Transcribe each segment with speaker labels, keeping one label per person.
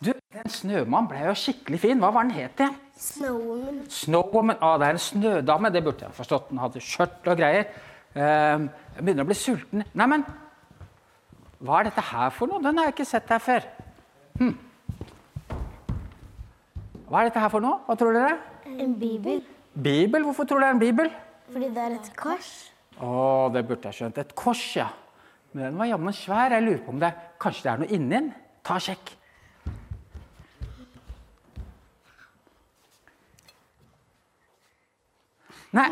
Speaker 1: Du, den snømannen ble jo skikkelig fin. Hva var den het igjen?
Speaker 2: Snowwoman.
Speaker 1: Snowwoman. Ah, det er en snødame. Det burde jeg forstått. Den hadde skjørt og greier. Eh, jeg begynner å bli sulten. Neimen, hva er dette her for noe? Den har jeg ikke sett her før. Hm. Hva er dette her for noe? Hva tror dere?
Speaker 2: En bibel.
Speaker 1: Bibel? Hvorfor tror dere det er en bibel?
Speaker 2: Fordi det er et kors.
Speaker 1: Å, det burde jeg skjønt. Et kors, ja. Men den var jammen svær. Jeg lurer på om det kanskje det er noe inni den. Ta og sjekk. Nei,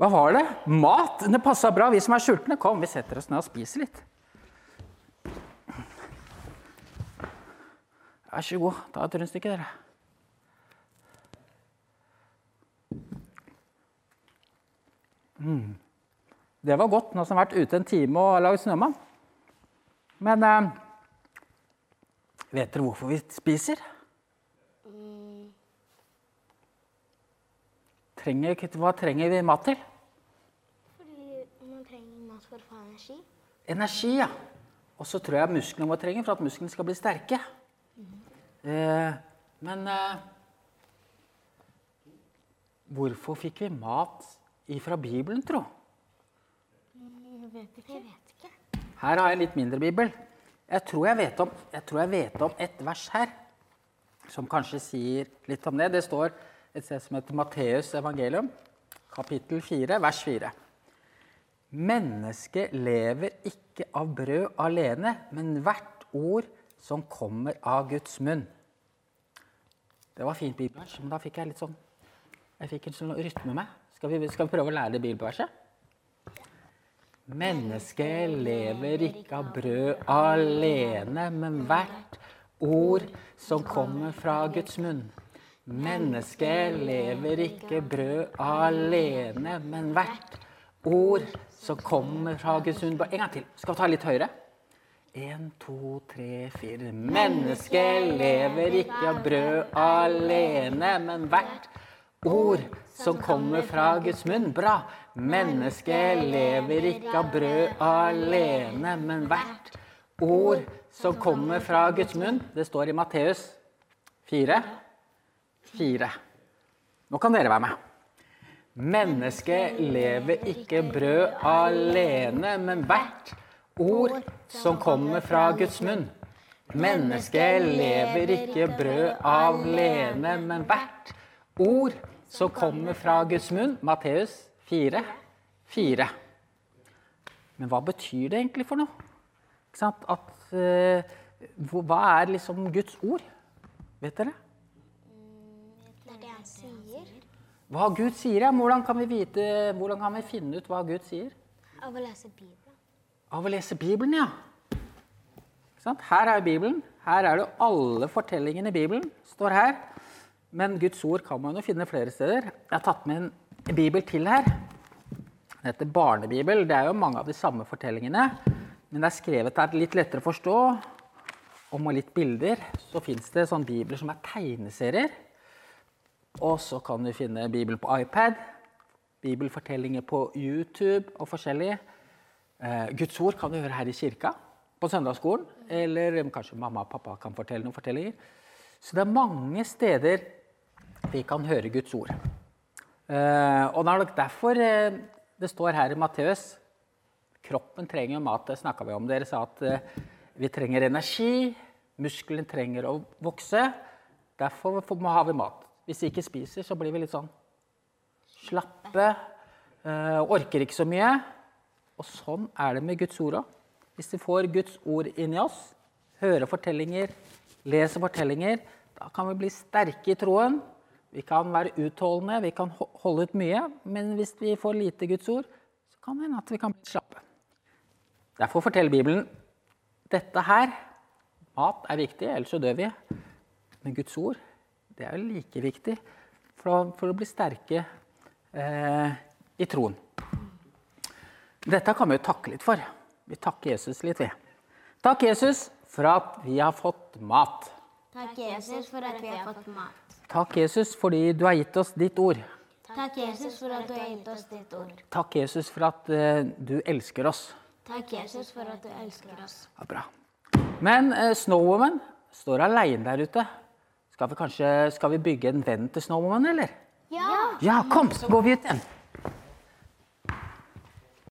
Speaker 1: hva var det? Mat. Det passa bra. Vi som er sultne, kom, vi setter oss ned og spiser litt. Vær så god, ta et rundstykke, dere. Det var godt, nå som har vært ute en time og lagd snømann. Men eh, vet dere hvorfor vi spiser? Trenger, hva trenger vi mat til?
Speaker 2: Fordi man trenger mat for å få energi.
Speaker 1: Energi, ja. Og så tror jeg musklene våre trenger for at musklene skal bli sterke. Eh, men eh, hvorfor fikk vi mat ifra Bibelen, tro?
Speaker 2: Jeg vet ikke. Jeg vet ikke.
Speaker 1: Her har jeg en litt mindre bibel. Jeg tror jeg vet om, jeg tror jeg vet om et vers her som kanskje sier litt om det. Det står et sted som heter Matteus evangelium, kapittel 4, vers 4. Mennesket lever ikke av brød alene, men hvert ord som kommer av Guds munn. Det var fint bibelvers, men da fikk jeg litt sånn Jeg fikk en sånn rytme med. Skal vi, skal vi prøve å lære det bibelverset? Mennesket lever ikke av brød alene, men hvert ord som kommer fra Guds munn. Mennesket lever ikke brød alene, men hvert ord som kommer fra Guds munn. En gang til. Skal vi ta litt høyere? En, to, tre, fire. Mennesket lever ikke av brød alene, men hvert ord som kommer fra Guds munn. Bra. Mennesket lever ikke av brød alene, men hvert ord som kommer fra Guds munn. Det står i Matteus 4. 4. Nå kan dere være med. Mennesket lever ikke brød alene, men hvert ord som kommer fra Guds munn. Mennesket lever ikke brød alene, men hvert ord som kommer fra Guds munn. Matteus 4, 4. Men hva betyr det egentlig for noe? At, uh, hva er liksom Guds ord? Vet dere?
Speaker 2: Det er det han sier.
Speaker 1: Hva Gud sier, ja. Hvordan kan vi vite, hvordan kan vi finne ut hva Gud sier?
Speaker 2: Av å lese Bibelen.
Speaker 1: Av å lese Bibelen, ja. Ikke sant? Her er Bibelen. Her er det alle fortellingene i Bibelen. står her. Men Guds ord kan man jo finne flere steder. Jeg har tatt med en bibel til her. Den heter Barnebibel. Det er jo mange av de samme fortellingene. Men det er skrevet her litt lettere å forstå. Og med litt bilder så fins det sånne bibler som er tegneserier. Og så kan du finne Bibelen på iPad, bibelfortellinger på YouTube og forskjellig. Eh, Guds ord kan du høre her i kirka, på søndagsskolen. Eller kanskje mamma og pappa kan fortelle noen fortellinger. Så det er mange steder vi kan høre Guds ord. Eh, og det er nok derfor eh, det står her i Matteus Kroppen trenger jo mat, det snakka vi om. Dere sa at eh, vi trenger energi, Muskelen trenger å vokse. Derfor har vi mat. Hvis vi ikke spiser, så blir vi litt sånn slappe, eh, orker ikke så mye. Og sånn er det med Guds ord òg. Hvis vi får Guds ord inni oss, hører fortellinger, leser fortellinger, da kan vi bli sterke i troen. Vi kan være utholdende, vi kan holde ut mye. Men hvis vi får lite Guds ord, så kan det hende at vi kan bli slappe. Derfor forteller Bibelen dette her. Mat er viktig, ellers så dør vi. Men Guds ord, det er jo like viktig for å, for å bli sterke eh, i troen. Dette kan vi jo takke litt for. Vi takker Jesus litt, vi. Takk, Jesus, for at vi har fått mat.
Speaker 2: Takk, Jesus, for at vi har fått mat.
Speaker 1: Takk, Jesus, fordi du har gitt oss ditt ord.
Speaker 2: Takk, Jesus, for at du har gitt oss ditt ord.
Speaker 1: Takk, Jesus, for at eh, du elsker oss.
Speaker 2: Takk, Jesus, for at du elsker oss.
Speaker 1: Ja, bra. Men eh, Snowwoman, står aleine der ute. Skal vi kanskje skal vi bygge en venn til Snowman, eller?
Speaker 2: Ja!
Speaker 1: Ja, kom, så går vi ut igjen.